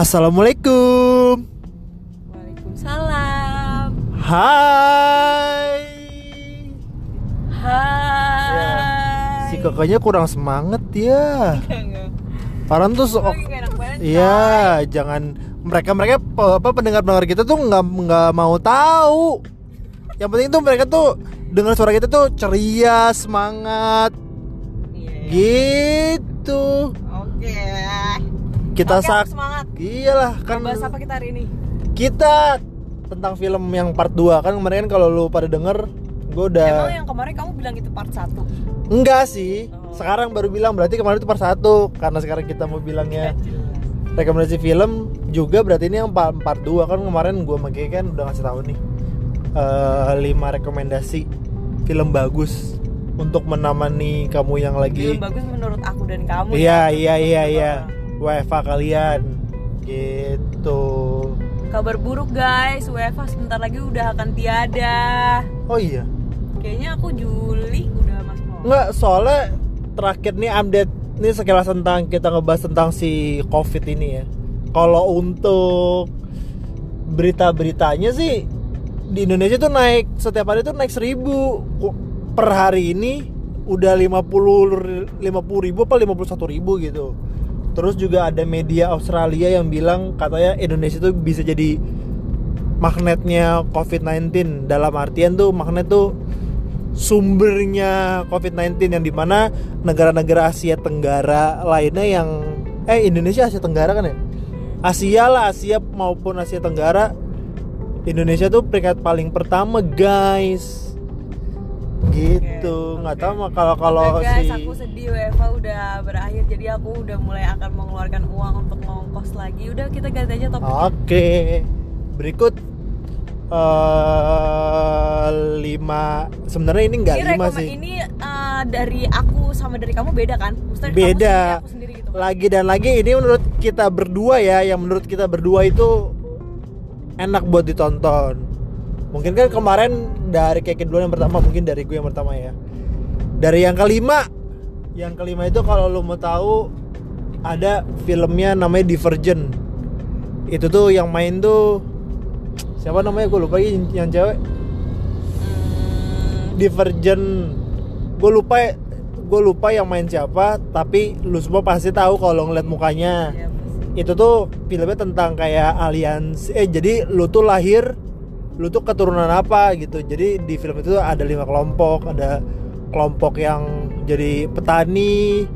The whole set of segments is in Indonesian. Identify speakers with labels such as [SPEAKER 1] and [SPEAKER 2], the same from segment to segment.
[SPEAKER 1] Assalamualaikum.
[SPEAKER 2] Waalaikumsalam.
[SPEAKER 1] Hai.
[SPEAKER 2] Hai.
[SPEAKER 1] Si kakaknya kurang semangat ya. Orang tuh so-
[SPEAKER 2] Gue lagi gak enak badan,
[SPEAKER 1] Iya, jangan mereka mereka apa pendengar pendengar kita tuh nggak nggak mau tahu. Yang penting tuh mereka tuh dengar suara kita tuh ceria, semangat,
[SPEAKER 2] coy. Iya.
[SPEAKER 1] gitu.
[SPEAKER 2] Oke.
[SPEAKER 1] Kita sak,
[SPEAKER 2] semangat.
[SPEAKER 1] iyalah kan
[SPEAKER 2] Bahas apa kita hari ini?
[SPEAKER 1] kita tentang film yang part 2 kan kemarin kalau lu pada denger gue udah
[SPEAKER 2] Emang yang kemarin kamu bilang itu part 1
[SPEAKER 1] enggak sih
[SPEAKER 2] Oh.
[SPEAKER 1] sekarang baru bilang berarti kemarin itu part 1 karena sekarang kita mau bilangnya rekomendasi film juga berarti ini yang part, part 2 kan kemarin gue sama kan udah ngasih tahu nih eh 5 rekomendasi film bagus untuk menemani kamu yang lagi
[SPEAKER 2] Film bagus menurut aku dan kamu
[SPEAKER 1] iya
[SPEAKER 2] ya.
[SPEAKER 1] iya iya iya WFA kalian. Gitu.
[SPEAKER 2] Kabar buruk guys, UEFA sebentar lagi udah akan tiada.
[SPEAKER 1] Oh iya?
[SPEAKER 2] Kayaknya aku Juli udah masuk mau
[SPEAKER 1] Enggak, soalnya terakhir nih update ini sekilas tentang kita ngebahas tentang si covid ini ya. Kalau untuk berita-beritanya sih di Indonesia tuh naik setiap hari tuh naik seribu. Per hari ini udah 50 50 ribu apa 51 ribu gitu. Terus juga ada media Australia yang bilang katanya Indonesia tuh bisa jadi magnetnya COVID-19 dalam artian tuh magnet tuh sumbernya COVID-19 yang di mana negara-negara Asia Tenggara lainnya yang eh Indonesia Asia Tenggara kan ya? Asia lah Asia maupun Asia Tenggara. Indonesia tuh peringkat paling pertama guys gitu nggak
[SPEAKER 2] oke.
[SPEAKER 1] tahu mah kalau kalau
[SPEAKER 2] guys,
[SPEAKER 1] si
[SPEAKER 2] aku sedih UEFA udah berakhir jadi aku udah mulai akan mengeluarkan uang untuk ngongkos lagi. Udah kita ganti aja topik.
[SPEAKER 1] oke berikut eh lima sebenarnya ini nggak
[SPEAKER 2] ini
[SPEAKER 1] lima sih
[SPEAKER 2] Ini uh, dari aku sama dari kamu beda kan? Maksudnya
[SPEAKER 1] Beda.
[SPEAKER 2] Kamu sendiri, aku sendiri gitu.
[SPEAKER 1] lagi dan lagi ini menurut kita berdua ya yang menurut kita berdua itu enak buat ditonton mungkin kan kemarin dari kayak duluan yang pertama mungkin dari gue yang pertama ya. Dari yang kelima yang kelima itu kalau lo mau tahu ada filmnya namanya Divergent. Itu tuh yang main tuh siapa namanya? Gue lupa lagi yang cewek.
[SPEAKER 2] Hmm,
[SPEAKER 1] Divergent. Gue lupa gue lupa yang main siapa tapi lu semua pasti tahu kalau ngeliat mukanya.
[SPEAKER 2] Ya, pasti.
[SPEAKER 1] itu tuh filmnya tentang kayak aliansi eh jadi lu tuh lahir lu tuh keturunan apa gitu? Jadi di film itu ada lima kelompok. Ada kelompok yang jadi petani.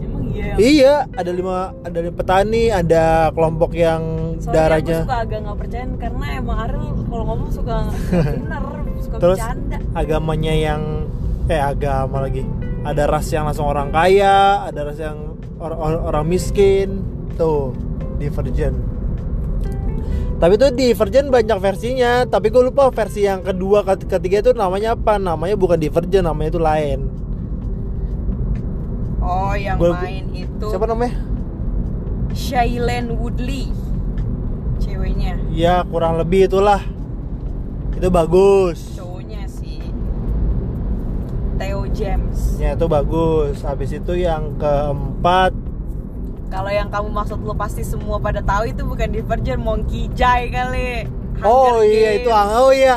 [SPEAKER 2] Emang iya.
[SPEAKER 1] iya ada lima ada lima petani ada kelompok yang
[SPEAKER 2] Soalnya
[SPEAKER 1] darahnya
[SPEAKER 2] aku suka agak nggak percaya karena emang Ariel kalau ngomong suka bener, suka
[SPEAKER 1] terus
[SPEAKER 2] bercanda.
[SPEAKER 1] agamanya yang eh agama lagi. Ada ras yang langsung orang kaya ada ras yang or- or- orang miskin. Tuh divergent tapi tuh divergent banyak versinya. Tapi gue lupa versi yang kedua ket- ketiga itu namanya apa. Namanya bukan divergent namanya itu lain.
[SPEAKER 2] Oh, yang
[SPEAKER 1] Gua-
[SPEAKER 2] main itu
[SPEAKER 1] siapa namanya?
[SPEAKER 2] Shailene Woodley. Ceweknya,
[SPEAKER 1] ya kurang lebih itulah. Itu bagus.
[SPEAKER 2] Cowoknya si Theo James.
[SPEAKER 1] ya itu bagus. Habis itu yang keempat
[SPEAKER 2] Kalau yang kamu maksud lo pasti semua pada tahu itu bukan Divergent, Monkey Jai kali.
[SPEAKER 1] Oh
[SPEAKER 2] Hunger
[SPEAKER 1] iya
[SPEAKER 2] Games.
[SPEAKER 1] itu oh iya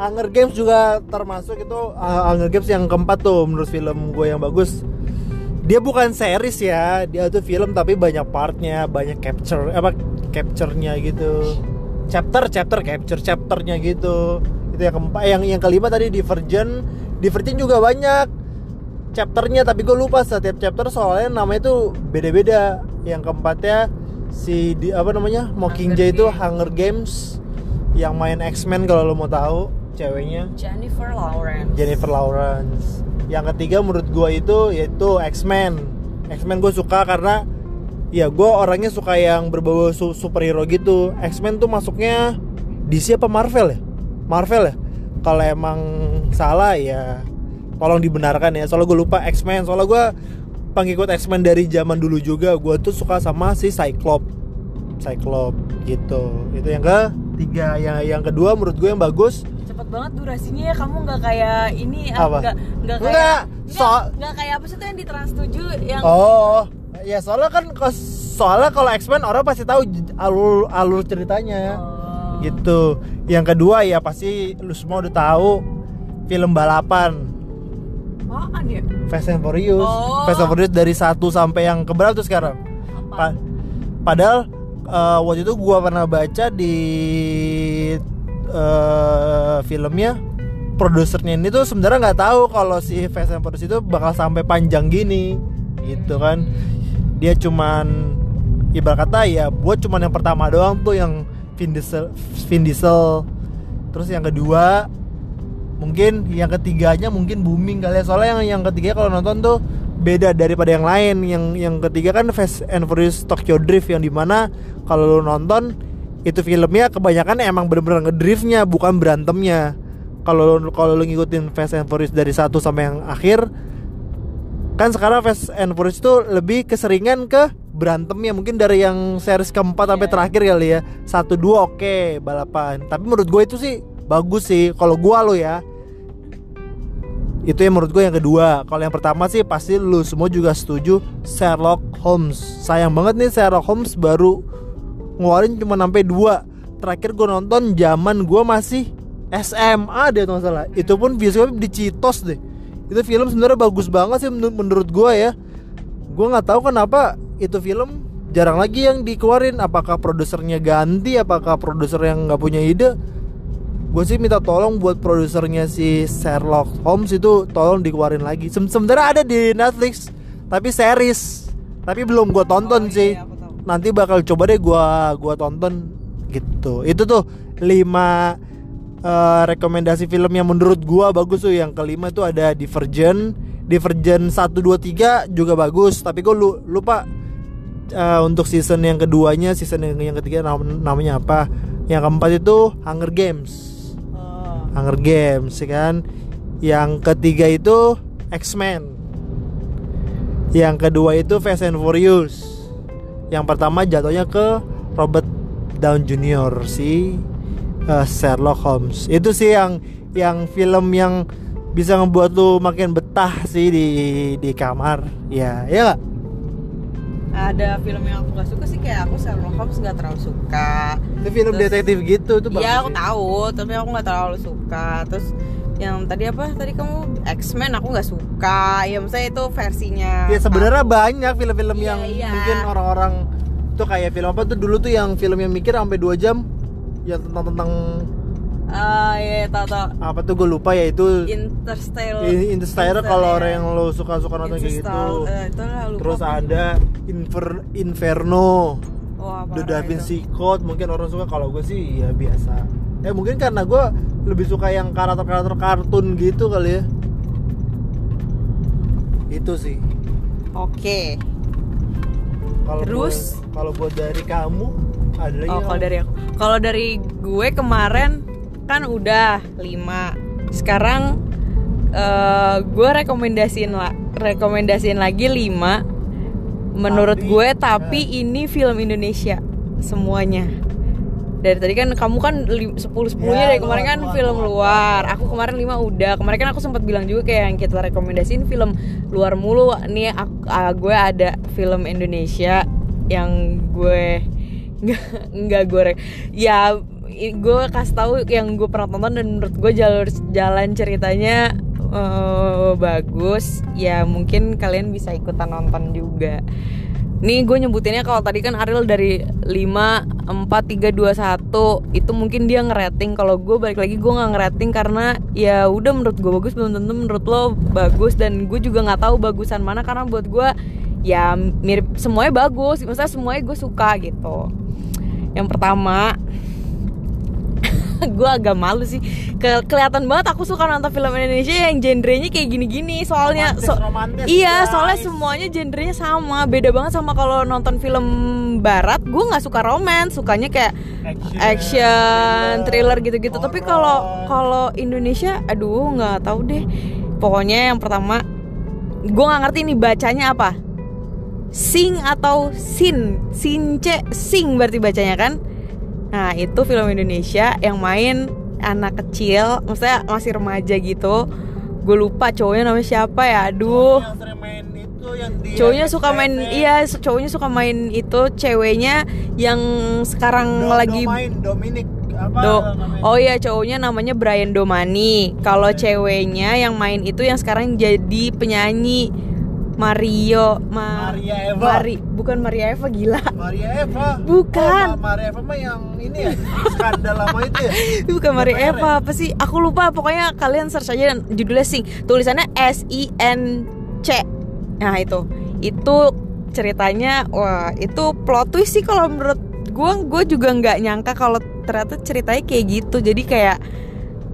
[SPEAKER 1] Hunger Games juga termasuk itu uh, Hunger Games yang keempat tuh menurut film gue yang bagus. Dia bukan series ya, dia tuh film tapi banyak partnya, banyak capture apa capture-nya gitu. Chapter chapter capture chapternya gitu. Itu yang keempat, yang yang kelima tadi Divergent. Divergent juga banyak chapternya tapi gue lupa setiap chapter soalnya namanya tuh beda-beda. Yang keempatnya si di, apa namanya Mockingjay itu. Hunger Games yang main X-Men kalau lo mau tahu ceweknya
[SPEAKER 2] Jennifer Lawrence.
[SPEAKER 1] Jennifer Lawrence. Yang ketiga menurut gua itu yaitu X-Men. X-Men gue suka karena ya gua orangnya suka yang berbau su- superhero gitu. X-Men tuh masuknya DC apa Marvel ya? Marvel ya. Kalau emang salah ya tolong dibenarkan ya. Soalnya gue lupa X-Men. Soalnya gua pengikut X-Men dari zaman dulu juga. Gua tuh suka sama si Cyclops. Cyclops gitu. Itu yang ketiga. Yang yang kedua menurut gue yang bagus
[SPEAKER 2] Cepet banget durasinya ya kamu nggak kayak ini
[SPEAKER 1] Apa?
[SPEAKER 2] nggak nggak kayak nggak,
[SPEAKER 1] so-
[SPEAKER 2] kayak apa sih tuh yang di Trans 7 yang
[SPEAKER 1] Oh, ya soalnya kan soalnya kalau X-Men orang pasti tahu alur alur ceritanya
[SPEAKER 2] Oh.
[SPEAKER 1] gitu yang kedua ya pasti lu semua udah tahu film balapan
[SPEAKER 2] Apaan ya?
[SPEAKER 1] Fast and Furious
[SPEAKER 2] Oh.
[SPEAKER 1] Fast and Furious dari satu sampai yang keberapa tuh sekarang Pa- padahal eh, waktu itu gua pernah baca di eh, filmnya produsernya ini tuh sebenarnya nggak tahu kalau si Fast and Furious itu bakal sampai panjang gini gitu kan dia cuman ibarat kata ya buat cuman yang pertama doang tuh yang Vin Diesel, Vin Diesel. terus yang kedua mungkin yang ketiganya mungkin booming kali ya. Soalnya yang yang ketiga kalau nonton tuh beda daripada yang lain. Yang yang ketiga kan Fast and Furious Tokyo Drift yang di mana kalau lu nonton itu filmnya kebanyakan emang bener-bener ngedriftnya bukan berantemnya. Kalau kalau lu ngikutin Fast and Furious dari satu sampai yang akhir kan sekarang Fast and Furious itu lebih keseringan ke berantemnya. Mungkin dari yang series keempat sampai
[SPEAKER 2] Iya.
[SPEAKER 1] terakhir kali ya. Satu dua oke balapan. Tapi menurut gue itu sih bagus sih. Kalau gua lo ya itu yang menurut gue yang kedua. Kalau yang pertama sih pasti lu semua juga setuju Sherlock Holmes. Sayang banget nih Sherlock Holmes baru ngeluarin cuma sampai dua. Terakhir gue nonton zaman gue masih SMA deh nggak salah. Itu pun bioskop di Citos deh. Itu film sebenarnya bagus banget sih menur- menurut gue ya. Gue nggak tahu kenapa itu film jarang lagi yang dikeluarin. Apakah produsernya ganti apakah produser yang nggak punya ide gue sih minta tolong buat produsernya si Sherlock Holmes itu tolong dikeluarin lagi. Sem- sebenarnya ada di Netflix tapi series. Tapi belum gue tonton
[SPEAKER 2] Oh, iya,
[SPEAKER 1] sih.
[SPEAKER 2] iya,
[SPEAKER 1] nanti bakal coba deh gua gua tonton gitu. Itu tuh lima eh, rekomendasi film yang menurut gua bagus tuh. Yang kelima tuh ada Divergent. Divergent 1 2 3 juga bagus. Tapi lu- lupa eh, untuk season yang keduanya season yang, yang ketiga nam- namanya apa? Yang keempat itu Hunger Games. Hunger Games ya kan? Yang ketiga itu X-Men. Yang kedua itu Fast and Furious. Yang pertama jatuhnya ke Robert Downey Jr. si uh, Sherlock Holmes. Itu sih yang yang film yang bisa ngebuat lu makin betah sih di di kamar. Ya ya nggak
[SPEAKER 2] Ada film yang aku gak suka sih kayak aku Sherlock Holmes gak terlalu suka.
[SPEAKER 1] itu film
[SPEAKER 2] Terus-
[SPEAKER 1] detektif gitu itu bagus
[SPEAKER 2] Iya aku tahu, tapi aku nggak terlalu suka. Terus yang tadi apa? Tadi kamu X-Men aku nggak suka. Ya maksudnya itu versinya.
[SPEAKER 1] ya sebenarnya banyak film-film
[SPEAKER 2] Iya,
[SPEAKER 1] yang
[SPEAKER 2] iya.
[SPEAKER 1] mungkin orang-orang tuh kayak film apa tuh dulu tuh yang film yang mikir sampai 2 jam yang tentang tentang
[SPEAKER 2] Ah iya tahu tahu.
[SPEAKER 1] apa tuh gue lupa ya itu
[SPEAKER 2] Interstellar.
[SPEAKER 1] In- Interstellar kalau orang yang lo suka-suka nonton kayak gitu
[SPEAKER 2] lah, lupa
[SPEAKER 1] terus ada Infer- Inferno
[SPEAKER 2] Oh, apa
[SPEAKER 1] The Da
[SPEAKER 2] itu?
[SPEAKER 1] Vinci Code mungkin orang suka kalau gue sih ya biasa eh mungkin karena gue lebih suka yang karakter-karakter kartun gitu kali ya itu sih
[SPEAKER 2] Oke.
[SPEAKER 1] kalau
[SPEAKER 2] Terus?
[SPEAKER 1] kalau buat dari kamu ada lagi
[SPEAKER 2] Oh, kalau dari aku. Kalau dari gue kemarin kan udah 5. Sekarang eh gue rekomendasiin lah rekomendasiin lagi 5 menurut
[SPEAKER 1] Tapi-
[SPEAKER 2] gue tapi ini film Indonesia semuanya. Dari tadi kan kamu kan 10 10-nya
[SPEAKER 1] Ya,
[SPEAKER 2] dari kemarin kan
[SPEAKER 1] luar,
[SPEAKER 2] film
[SPEAKER 1] luar,
[SPEAKER 2] luar. Aku kemarin 5 udah. Kemarin kan aku sempat bilang juga kayak yang kita rekomendasiin film luar mulu. Nih aku, ah, gue ada film Indonesia yang gue nggak nggak gue ya gue kasih tahu yang gue pernah tonton dan menurut gue jalur jalan ceritanya eh, bagus. Ya mungkin kalian bisa ikutan nonton juga. Nih gue nyebutinnya kalau tadi kan Ariel dari 5 4 3 2 1 itu mungkin dia ngerating. Kalau gue balik lagi gue nggak ngerating karena ya udah menurut gue bagus belum tentu menurut lo bagus. Dan gue juga nggak tahu bagusan mana karena buat gue ya mirip semuanya bagus. Maksudnya semuanya gue suka gitu. Yang pertama gue agak malu sih. Ke- kelihatan banget aku suka nonton film Indonesia yang genrenya kayak gini-gini. Soalnya
[SPEAKER 1] Romantis,
[SPEAKER 2] so-
[SPEAKER 1] romantis,
[SPEAKER 2] iya
[SPEAKER 1] guys.
[SPEAKER 2] soalnya semuanya genrenya sama. Beda banget sama kalau nonton film barat. Gue nggak suka romance sukanya kayak
[SPEAKER 1] Action,
[SPEAKER 2] action thriller gitu-gitu. Tapi kalau kalau Indonesia aduh nggak tahu deh. Pokoknya yang pertama gue nggak ngerti nih bacanya apa. Sing atau sin? Since sing berarti bacanya kan nah itu film Indonesia yang main anak kecil maksudnya masih remaja gitu gue lupa cowoknya namanya siapa ya aduh
[SPEAKER 1] main itu yang
[SPEAKER 2] cowoknya suka main
[SPEAKER 1] SCTV.
[SPEAKER 2] iya cowoknya suka main itu ceweknya yang sekarang
[SPEAKER 1] Do-
[SPEAKER 2] lagi
[SPEAKER 1] Domain, Dominic apa
[SPEAKER 2] Do
[SPEAKER 1] namanya?
[SPEAKER 2] Oh iya cowoknya namanya Brian Domani. Kalau ceweknya yang main itu yang sekarang jadi penyanyi Mario Ma
[SPEAKER 1] Maria Eva.
[SPEAKER 2] Mari bukan Maria Eva gila.
[SPEAKER 1] Maria Eva
[SPEAKER 2] Bukan.
[SPEAKER 1] oh, Ma- Maria Eva mah yang ini ya skandal lama itu ya
[SPEAKER 2] bukan Maria Eva apa sih? Aku lupa pokoknya kalian search aja dan judulnya sing. Tulisannya S I N C. Nah itu. Itu ceritanya wah itu plot twist sih kalau menurut gue gue juga nggak nyangka kalau ternyata ceritanya kayak gitu jadi kayak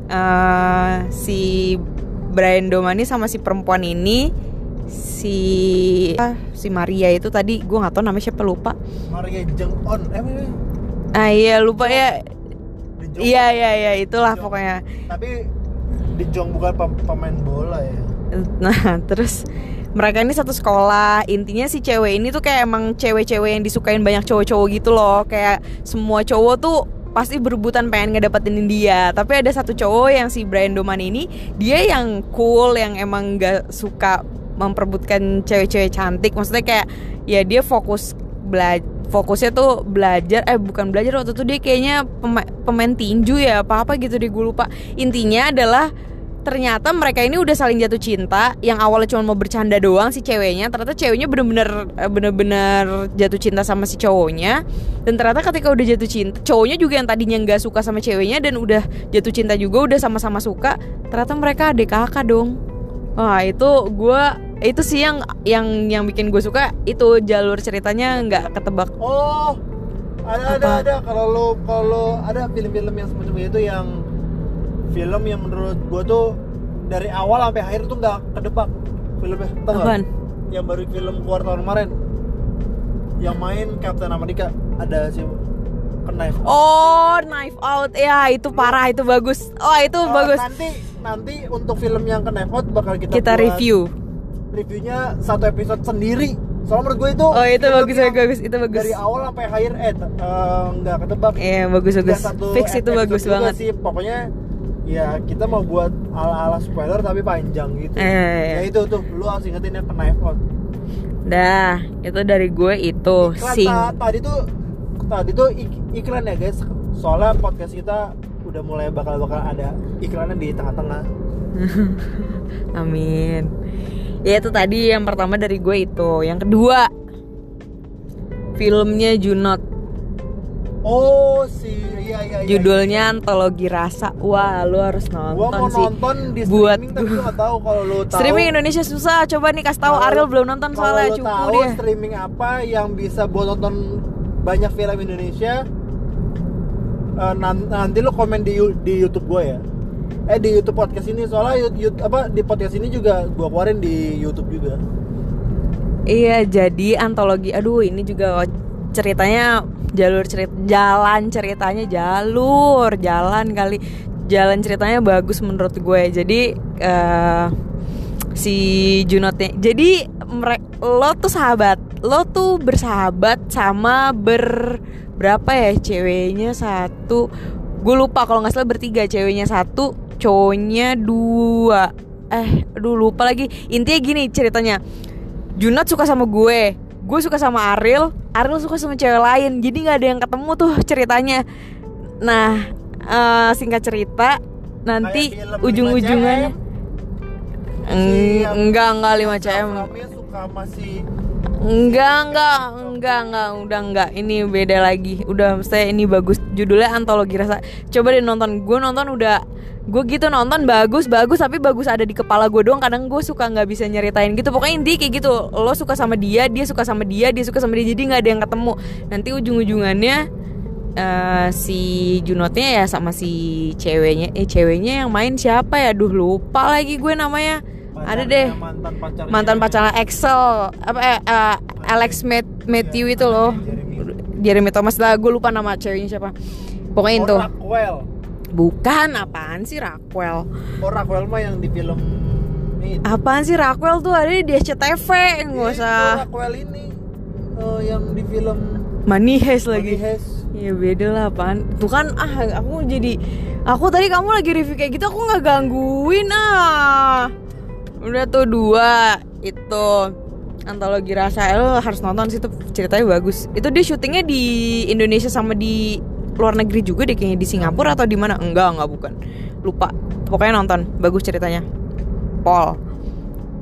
[SPEAKER 2] eh, si Brian Domani sama si perempuan ini si si Maria itu tadi gue nggak tahu namanya siapa lupa
[SPEAKER 1] Maria Jeng On eh
[SPEAKER 2] ah iya lupa ya iya iya iya itulah
[SPEAKER 1] Jong.
[SPEAKER 2] pokoknya
[SPEAKER 1] tapi di Jong bukan pem- pemain bola ya
[SPEAKER 2] Nah, terus mereka ini satu sekolah. Intinya si cewek ini tuh kayak emang cewek-cewek yang disukain banyak cowok-cowok gitu loh. Kayak semua cowok tuh pasti berebutan pengen ngedapetin dia. Tapi ada satu cowok yang si Brian Doman ini, dia yang cool, yang emang gak suka memperebutkan cewek-cewek cantik. Maksudnya kayak ya dia fokus belajar fokusnya tuh belajar eh bukan belajar waktu itu dia kayaknya pema- pemain tinju ya apa apa gitu deh gue lupa. Intinya adalah ternyata mereka ini udah saling jatuh cinta yang awalnya cuma mau bercanda doang si ceweknya ternyata ceweknya bener-bener eh, bener-bener jatuh cinta sama si cowoknya. Dan ternyata ketika udah jatuh cinta cowoknya juga yang tadinya nggak suka sama ceweknya dan udah jatuh cinta juga udah sama-sama suka ternyata mereka adik kakak dong. Wah itu gue itu sih yang yang yang bikin gue suka itu jalur ceritanya nggak ketebak
[SPEAKER 1] oh ada ada
[SPEAKER 2] Apa?
[SPEAKER 1] ada kalau lo kalau ada film-film yang semacam itu yang film yang menurut gua tuh dari awal sampai akhir tuh nggak kedebak filmnya tau?
[SPEAKER 2] Apaan?
[SPEAKER 1] yang baru film keluar tahun kemarin yang main Captain America ada si Knife
[SPEAKER 2] Oh, Knife Out. Ya, itu parah, itu bagus. Oh, itu
[SPEAKER 1] Uh,
[SPEAKER 2] bagus.
[SPEAKER 1] nanti nanti untuk film yang Knife Out bakal kita
[SPEAKER 2] Kita
[SPEAKER 1] buat
[SPEAKER 2] review.
[SPEAKER 1] Reviewnya satu episode sendiri soalnya menurut gue itu
[SPEAKER 2] Oh, itu bagus,
[SPEAKER 1] yang
[SPEAKER 2] bagus, itu bagus.
[SPEAKER 1] dari awal sampai akhir eh eh, nggak ketebak
[SPEAKER 2] Iya, bagus
[SPEAKER 1] Dan
[SPEAKER 2] bagus.
[SPEAKER 1] satu
[SPEAKER 2] Fix itu bagus banget.
[SPEAKER 1] sih pokoknya ya kita mau buat ala-ala spoiler tapi panjang gitu
[SPEAKER 2] Eh, iya, iya.
[SPEAKER 1] ya itu tuh lu harus ingetin ya Knife Out
[SPEAKER 2] Dah, itu dari gue itu
[SPEAKER 1] iklan
[SPEAKER 2] sing.
[SPEAKER 1] ta- tadi tuh tadi tuh ik- iklan ya guys soalnya podcast kita udah mulai bakal bakal ada iklannya di tengah-tengah
[SPEAKER 2] Amin. Ya itu tadi yang pertama dari gue itu. Yang kedua filmnya Junot.
[SPEAKER 1] oh si iya iya iya
[SPEAKER 2] Judulnya Antologi Rasa. Wah, lu harus
[SPEAKER 1] gua
[SPEAKER 2] nonton
[SPEAKER 1] mau
[SPEAKER 2] sih.
[SPEAKER 1] nonton di
[SPEAKER 2] Buat
[SPEAKER 1] streaming tapi gua nggak tahu kalau lu tahu
[SPEAKER 2] Streaming Indonesia susah. Coba nih kasih tahu Ariel belum nonton soalnya
[SPEAKER 1] lu
[SPEAKER 2] cupu
[SPEAKER 1] tahu
[SPEAKER 2] dia.
[SPEAKER 1] streaming apa yang bisa buat nonton banyak film Indonesia nan- nanti lu komen di di YouTube gue ya eh di YouTube podcast ini soalnya Yu- apa di podcast ini juga gua keluarin di YouTube juga
[SPEAKER 2] Iya, jadi antologi. Aduh, ini juga ceritanya jalur cerita jalan ceritanya jalur jalan kali jalan ceritanya bagus menurut gue. Jadi eh si Junotnya. Jadi mereka lo tuh sahabat, lo tuh bersahabat sama ber berapa ya ceweknya satu. Gue lupa kalau nggak salah bertiga ceweknya satu, cowoknya dua. Eh, aduh lupa lagi. Intinya gini ceritanya. Junot suka sama gue gue suka sama Ariel Ariel suka sama cewek lain jadi nggak ada yang ketemu tuh ceritanya nah eh, singkat cerita nanti ujung-ujungnya
[SPEAKER 1] 5
[SPEAKER 2] Eng-
[SPEAKER 1] Si-
[SPEAKER 2] enggak enggak 5 cm
[SPEAKER 1] suka masih
[SPEAKER 2] enggak enggak enggak enggak udah enggak. Ini beda lagi. Udah mesti ini bagus. Judulnya antologi rasa. Coba deh nonton. Gue nonton udah gue gitu nonton bagus bagus tapi bagus ada di kepala gue doang. Kadang gue suka nggak bisa nyeritain gitu. Pokoknya inti kayak gitu. Lo suka sama dia dia suka sama dia dia suka sama dia. Jadi nggak ada yang ketemu. Nanti ujung ujungannya eh, si Junotnya ya sama si ceweknya. Eh ceweknya yang main siapa ya? Duh lupa lagi gue namanya ada
[SPEAKER 1] pacarnya,
[SPEAKER 2] deh
[SPEAKER 1] mantan pacarnya
[SPEAKER 2] mantan pacarnya Excel apa eh, eh, Alex Mat- Matthew itu loh.
[SPEAKER 1] Jeremy.
[SPEAKER 2] Jeremy Thomas lah gue lupa nama ceweknya siapa. Pokoknya
[SPEAKER 1] Oh,
[SPEAKER 2] itu.
[SPEAKER 1] Rockwell.
[SPEAKER 2] Bukan apaan sih Raquel
[SPEAKER 1] oh Rockwell mah yang di film ini.
[SPEAKER 2] Apaan sih Raquel tuh? Ada di SCTV nggak
[SPEAKER 1] Itu
[SPEAKER 2] usah.
[SPEAKER 1] Rockwell ini eh, yang di film
[SPEAKER 2] Money Heist
[SPEAKER 1] Money
[SPEAKER 2] lagi.
[SPEAKER 1] Heist.
[SPEAKER 2] Ya beda lah apaan. Tuh kan ah aku jadi Aku tadi kamu lagi review kayak gitu Aku nggak gangguin ah Udah tuh dua Itu Antologi Rasa eh, Lo harus nonton sih itu ceritanya bagus. Itu dia syutingnya di Indonesia sama di luar negeri juga deh Kayaknya di Singapura atau di mana? Enggak, enggak bukan. Lupa. Pokoknya nonton Bagus ceritanya. Pol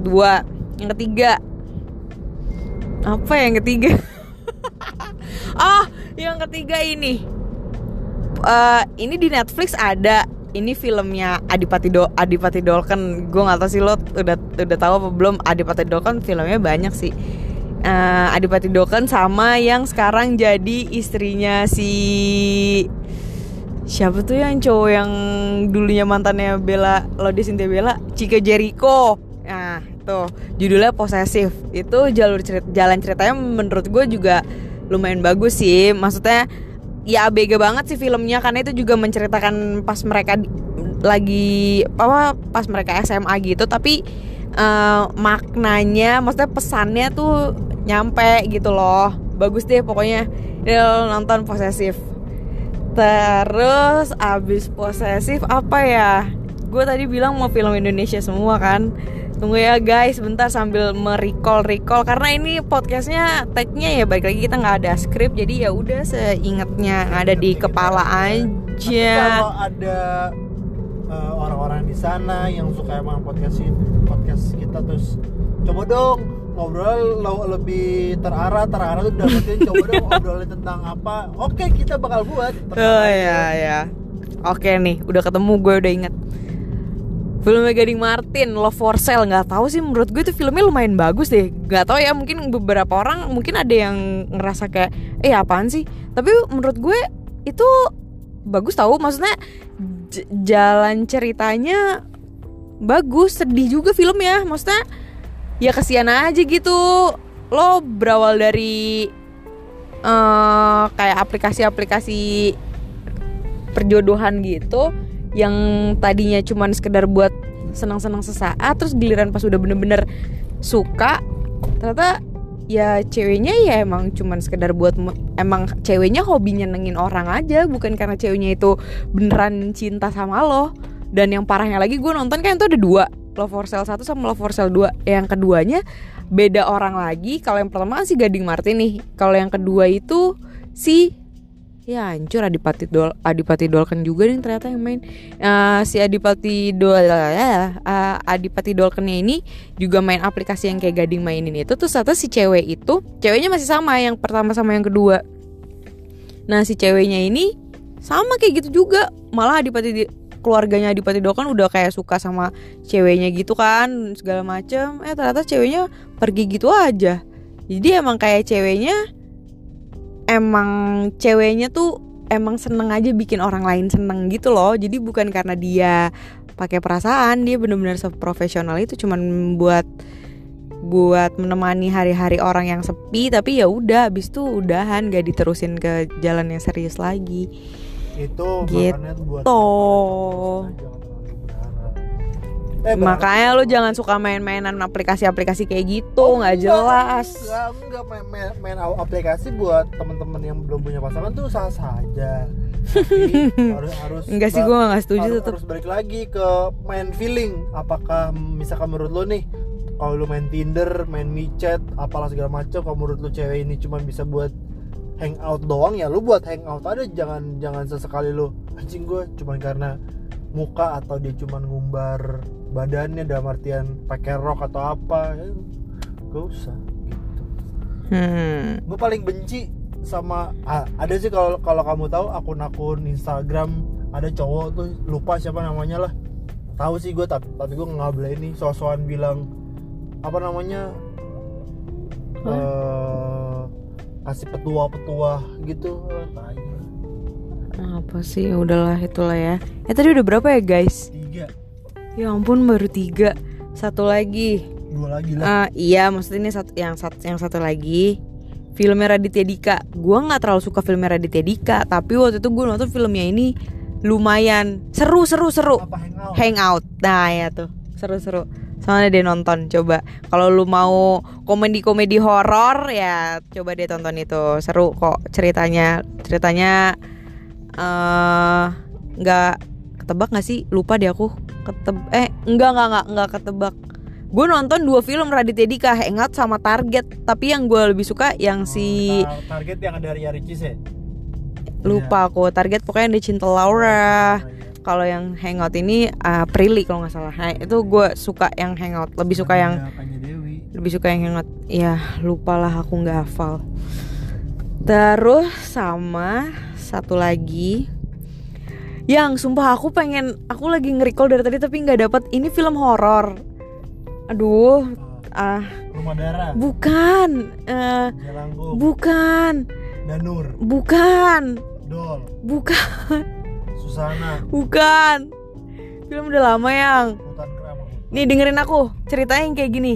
[SPEAKER 2] Dua. Yang ketiga. Apa yang ketiga? oh, yang ketiga ini. Eh, ini di Netflix ada. Ini filmnya Adipati Do Adipati Dolken. Gue nggak tahu sih lo udah udah tahu apa belum? Adipati Dolken filmnya banyak sih. Eh, Adipati Dolken sama yang sekarang jadi istrinya si siapa tuh yang cowok yang dulunya mantannya Bella Lodi Cynthia Bella? Cika Jericho. Nah tuh judulnya posesif itu jalur cerita jalan ceritanya menurut gue juga lumayan bagus sih. Maksudnya ya abg banget sih filmnya karena itu juga menceritakan pas mereka lagi apa pas mereka SMA gitu tapi eh, maknanya maksudnya pesannya tuh nyampe gitu loh bagus deh pokoknya Ya, lo nonton posesif Terus abis posesif apa ya? Gue tadi bilang mau film Indonesia semua kan. Tunggu ya guys, bentar sambil merecall recall karena ini podcastnya tagnya ya baik lagi kita nggak ada skrip jadi ya udah seingatnya ada di kepala
[SPEAKER 1] Tapi
[SPEAKER 2] aja.
[SPEAKER 1] kalau ada eh, orang-orang di sana yang suka emang podcast ini- podcast kita terus coba dong ngobrol lo- lebih terarah terarah tuh maksudnya coba dong ngobrolin tentang apa oke kita bakal buat
[SPEAKER 2] Oh ya ya. Oke nih, udah ketemu gue udah inget. Filmnya Gading Martin, Love for Sale nggak tahu sih menurut gue itu filmnya lumayan bagus deh. Nggak tahu ya mungkin beberapa orang mungkin ada yang ngerasa kayak eh apaan sih? Tapi menurut gue itu bagus tahu maksudnya jalan ceritanya bagus, sedih juga filmnya. Maksudnya ya kesian aja gitu. Lo berawal dari eh kayak aplikasi-aplikasi perjodohan gitu yang tadinya cuman sekedar buat senang-senang sesaat terus giliran pas udah bener-bener suka ternyata ya ceweknya ya emang cuman sekedar buat emang ceweknya hobi nyenengin orang aja bukan karena ceweknya itu beneran cinta sama lo. Dan yang parahnya lagi gue nonton kan itu ada dua Love for Sale 1 sama Love for Sale 2 yang keduanya beda orang lagi kalau yang pertama kan si Gading Martin nih kalau yang kedua itu si ya hancur Adipati Dol Adipati Dolken juga nih ternyata yang main. Eh, si Adipati Dol eh, Adipati Dolkennya ini juga main aplikasi yang kayak Gading mainin itu. Terus ternyata si cewek itu ceweknya masih sama yang pertama sama yang kedua. Nah si ceweknya ini sama kayak gitu juga. Malah Adipati di- keluarganya Adipati Dolken udah kayak suka sama ceweknya gitu kan segala macem. Eh ternyata ceweknya pergi gitu aja. Jadi emang kayak ceweknya emang ceweknya tuh emang seneng aja bikin orang lain seneng gitu loh. Jadi bukan karena dia pakai perasaan dia bener-bener seprofesional itu cuman buat buat menemani hari-hari orang yang sepi. Tapi ya udah abis itu udahan gak diterusin ke jalan yang serius lagi.
[SPEAKER 1] Itu
[SPEAKER 2] Gitu.
[SPEAKER 1] makanya buat Eh,
[SPEAKER 2] makanya lu jangan suka main-mainan aplikasi-aplikasi kayak gitu
[SPEAKER 1] Oh,
[SPEAKER 2] nggak
[SPEAKER 1] enggak,
[SPEAKER 2] jelas.
[SPEAKER 1] Enggak, enggak. Main, main, main aplikasi buat teman-teman yang belum punya pasangan tuh sah saja Tapi harus harus
[SPEAKER 2] enggak sih gue nggak setuju
[SPEAKER 1] harus,
[SPEAKER 2] tetep.
[SPEAKER 1] harus balik lagi ke main feeling. Apakah misalkan menurut lo nih kalau lu main Tinder, main micet, apalah segala macam kalau menurut lu cewek ini cuma bisa buat hangout doang ya lu buat hangout aja. Jangan jangan sesekali lu anjing gue cuma karena muka atau dia cuma ngumbar badannya dalam artian pakai rok atau apa ya, gak usah gitu.
[SPEAKER 2] Hmm.
[SPEAKER 1] gue paling benci sama ah, ada sih kalau kalau kamu tahu akun-akun Instagram ada cowok tuh lupa siapa namanya lah. Tahu sih gue tapi tapi gue nggak ini sosokan bilang apa namanya eh kasih petua-petua gitu.
[SPEAKER 2] Apa sih? Udahlah itulah ya. Eh tadi udah berapa ya guys?
[SPEAKER 1] Tiga
[SPEAKER 2] Ya ampun baru tiga. Satu lagi.
[SPEAKER 1] Dua lagi lah.
[SPEAKER 2] Ah, Iya maksudnya ini satu, yang, satu, yang satu lagi. Filmnya Raditya Dika. Gue gak terlalu suka filmnya Raditya Dika Tapi waktu itu gue nonton filmnya ini Lumayan. Seru seru seru.
[SPEAKER 1] Apa hangout?
[SPEAKER 2] Hangout. Nah ya tuh. Seru seru. Sama deh nonton coba. Kalau lu mau komedi-komedi horor ya coba deh tonton itu. Seru kok ceritanya. Ceritanya eh nggak ketebak nggak sih? Lupa deh aku. Keteb eh enggak enggak enggak enggak ketebak. Gue nonton dua film Raditya Dika, Hangout sama Target. Tapi yang gue lebih suka yang si
[SPEAKER 1] Tar- target yang ada Ria Ricis ya
[SPEAKER 2] lupa aku Target pokoknya yang di Cinta Laura. Kalau yang Hangout ini uh, Prilly kalau nggak salah. Nah, itu gue suka yang Hangout. Lebih suka yang
[SPEAKER 1] Dewi
[SPEAKER 2] lebih suka yang hangat ya lupalah aku nggak hafal terus sama satu lagi yang sumpah aku pengen aku lagi nge-recall dari tadi tapi nggak dapat ini film horor. Aduh ah.
[SPEAKER 1] Rumah Darah.
[SPEAKER 2] Bukan
[SPEAKER 1] Jalangkung
[SPEAKER 2] bukan.
[SPEAKER 1] Danur.
[SPEAKER 2] Bukan.
[SPEAKER 1] Dol.
[SPEAKER 2] Bukan.
[SPEAKER 1] Susana.
[SPEAKER 2] Bukan. Film udah lama yang. Nih dengerin aku. Ceritanya yang kayak gini.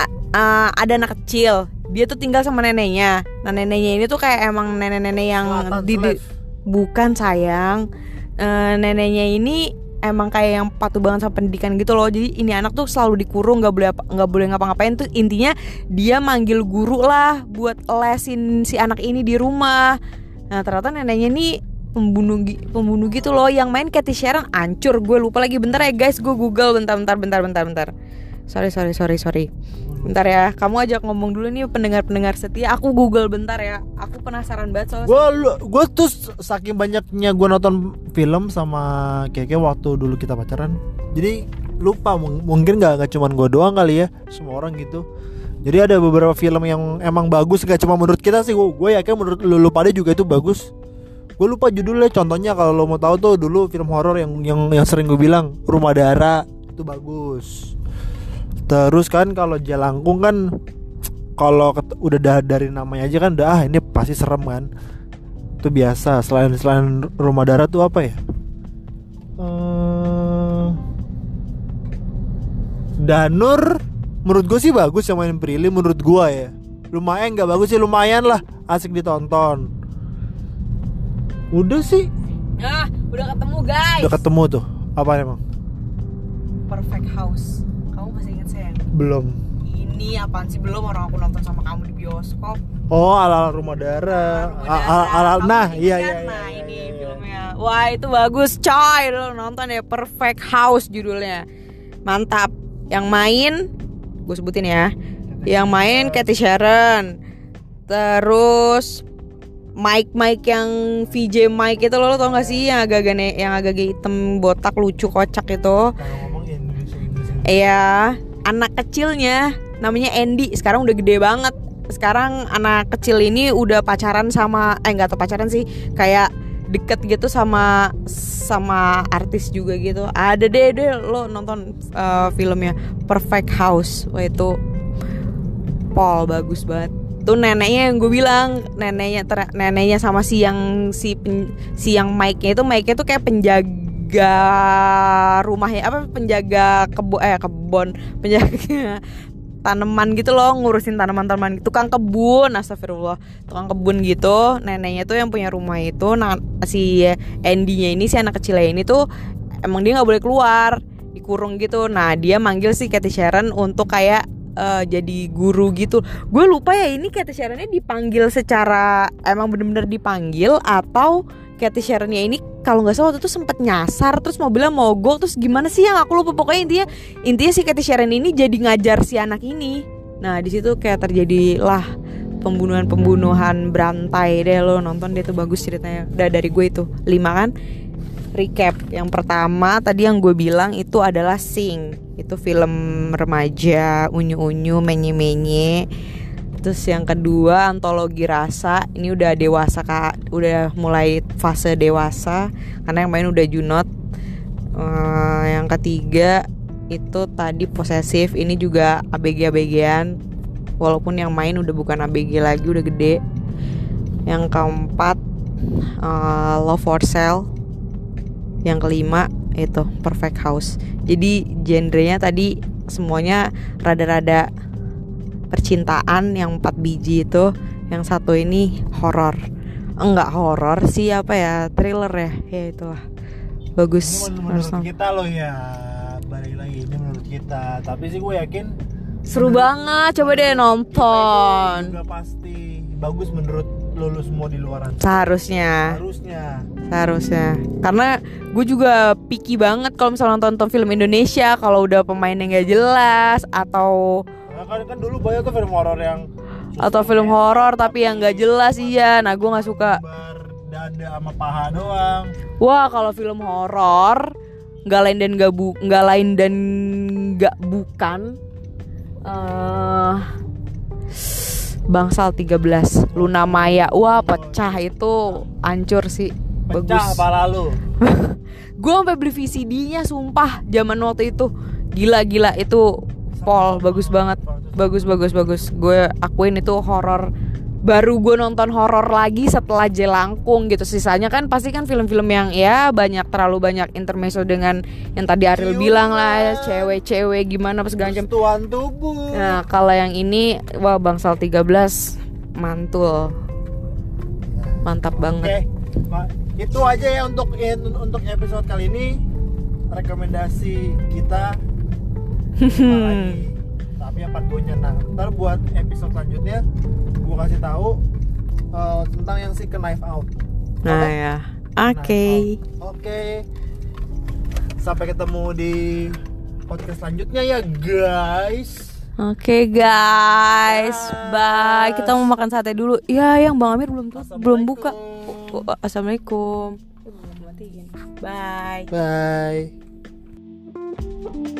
[SPEAKER 2] A- a- Ada anak kecil. Dia tuh tinggal sama neneknya. Nah neneknya ini tuh kayak emang nenek-nenek yang
[SPEAKER 1] Selatan
[SPEAKER 2] di. Bukan sayang. Eh, Neneknya ini emang kayak yang patuh banget sama pendidikan gitu loh. Jadi ini anak tuh selalu dikurung nggak boleh nggak boleh ngapa-ngapain. Tuh Intinya dia manggil guru lah Buat lesin si anak ini di rumah. Nah ternyata neneknya ini pembunuh pembunuh gitu loh. Yang main Cathy Sharon ancur. Gue lupa lagi. Bentar ya guys. Gue google. Bentar bentar bentar bentar bentar. Sorry sorry sorry sorry bentar ya kamu ajak ngomong dulu nih pendengar pendengar setia aku google bentar ya aku penasaran banget soalnya
[SPEAKER 1] Gue gue tuh saking banyaknya gue nonton film sama Keke waktu dulu kita pacaran. Jadi lupa mung- mungkin nggak nggak cuman gue doang kali ya, semua orang gitu. Jadi ada beberapa film yang emang bagus gak cuma menurut kita sih, gue yakin menurut lu, lu pada juga itu bagus. Gue lupa judulnya, contohnya kalau lo mau tahu tuh dulu film horor yang yang yang sering gue bilang Rumah Dara itu bagus. Terus kan kalau Jalangkung kan kalau udah da- dari namanya aja kan udah ah ini pasti serem kan. Itu biasa. Selain selain rumah darah tuh apa ya? Eh, Danur menurut gue sih bagus yang main Prilly menurut gue ya. Lumayan nggak bagus sih lumayan lah. Asik ditonton. Udah sih.
[SPEAKER 2] Ah udah ketemu guys.
[SPEAKER 1] Udah ketemu tuh. Apa emang?
[SPEAKER 2] Perfect house
[SPEAKER 1] belum.
[SPEAKER 2] Ini apaan sih? Belum orang aku nonton sama kamu di bioskop.
[SPEAKER 1] Oh ala ala rumah darah
[SPEAKER 2] Rumah
[SPEAKER 1] A-
[SPEAKER 2] Darah.
[SPEAKER 1] ala ala nah iya
[SPEAKER 2] kan?
[SPEAKER 1] iya iya,
[SPEAKER 2] nah
[SPEAKER 1] iya,
[SPEAKER 2] ini
[SPEAKER 1] iya, iya.
[SPEAKER 2] filmnya. Wah itu bagus coy. Lo nonton ya perfect house judulnya. Mantap. Yang main gue sebutin ya. Yang main Cathy Sharon. Terus Mike Mike yang VJ Mike itu lo, lo tau gak sih? Yang agak-agak ne- yang agak hitam botak lucu kocak itu? Iya, anak kecilnya namanya Andy. Sekarang udah gede banget. Sekarang anak kecil ini udah pacaran sama eh nggak tau pacaran sih, kayak deket gitu sama sama artis juga gitu. Ada deh deh lo nonton uh, filmnya Perfect House. Wah itu Paul bagus banget. Tuh neneknya yang gue bilang neneknya ter- neneknya sama si yang si pen- si yang Mike-nya itu Mike-nya tuh kayak penjaga rumahnya apa penjaga kebun eh kebun penjaga tanaman gitu loh ngurusin tanaman-tanaman tukang kebun astagfirullah tukang kebun gitu. Neneknya tuh yang punya rumah itu nah si Andy-nya ini si anak kecilnya ini tuh emang dia nggak boleh keluar dikurung gitu. Nah dia manggil si Cathy Sharon untuk kayak eh, jadi guru gitu. Gue lupa ya ini Cathy Sharonnya dipanggil secara emang bener-bener dipanggil atau Cathy Sharonnya ini kalau nggak salah waktu itu sempet nyasar terus mobilnya mogok terus gimana sih yang aku lupa. Pokoknya intinya intinya si Cathy Sharon ini jadi ngajar si anak ini. Nah di situ kayak terjadi lah pembunuhan-pembunuhan berantai deh lo nonton dia tuh bagus ceritanya. Udah dari gue itu. Lima kan? Recap. Yang pertama tadi yang gue bilang itu adalah Sing. Itu film remaja unyu-unyu menye-menye terus yang kedua antologi rasa. Ini udah dewasa kak. Udah mulai fase dewasa karena yang main udah Junot. Eh, yang ketiga itu tadi posesif. Ini juga abg abgan walaupun yang main udah bukan abg lagi udah gede. Yang keempat eh, love for sale. Yang kelima itu perfect house. Jadi genrenya tadi semuanya rada-rada percintaan yang empat biji itu. Yang satu ini horor. Enggak horor sih apa ya thriller ya. Ya itulah. Bagus
[SPEAKER 1] Ini menurut
[SPEAKER 2] nonton.
[SPEAKER 1] kita loh ya balik lagi ini menurut kita. Tapi sih gue yakin
[SPEAKER 2] Seru banget, coba deh nonton.
[SPEAKER 1] juga pasti bagus menurut lulus semua di luaran
[SPEAKER 2] Seharusnya,
[SPEAKER 1] harusnya
[SPEAKER 2] seharusnya. Karena gue juga picky banget kalau misalnya nonton, nonton film Indonesia kalau udah pemainnya nggak jelas atau
[SPEAKER 1] Nah, kan kan dulu banyak tuh film horor yang
[SPEAKER 2] atau film horor tapi yang nggak jelas iya. Nah gue nggak suka.
[SPEAKER 1] dada sama paha doang.
[SPEAKER 2] Wah kalau film horor nggak lain dan nggak bu nggak lain dan nggak bukan eh Bangsal 13 Luna Maya. Wah pecah itu. Hancur sih.
[SPEAKER 1] Pecah
[SPEAKER 2] Bagus.
[SPEAKER 1] pala lu
[SPEAKER 2] Gue sampai beli VCD-nya sumpah Zaman waktu itu. Gila gila itu Pol bagus banget. Bagus bagus bagus. Gue akuin itu horor. Baru gue nonton horor lagi setelah Jelangkung gitu. Sisanya kan pasti kan film-film yang ya banyak terlalu banyak intermezzo dengan yang tadi Ariel
[SPEAKER 1] Ciuman.
[SPEAKER 2] bilang lah Cewek-cewek gimana pas macam.
[SPEAKER 1] Tuan tubuh.
[SPEAKER 2] Nah kalau yang ini Wah Bangsal 13 Mantul. Mantap
[SPEAKER 1] Oke,
[SPEAKER 2] banget
[SPEAKER 1] itu aja ya untuk untuk episode kali ini. Rekomendasi kita tapi yang part 2 nya nah ntar buat episode selanjutnya gua kasih tahu eh, tentang yang si ke knife out
[SPEAKER 2] Nah
[SPEAKER 1] Oke?
[SPEAKER 2] ya Oke
[SPEAKER 1] Out. oke sampai ketemu di podcast selanjutnya ya guys
[SPEAKER 2] Oke guys, bye. Kita mau makan sate dulu. Ya, yang Bang Amir belum tuh, belum buka.
[SPEAKER 1] Assalamualaikum.
[SPEAKER 2] Oh, Assalamualaikum. Bye.
[SPEAKER 1] bye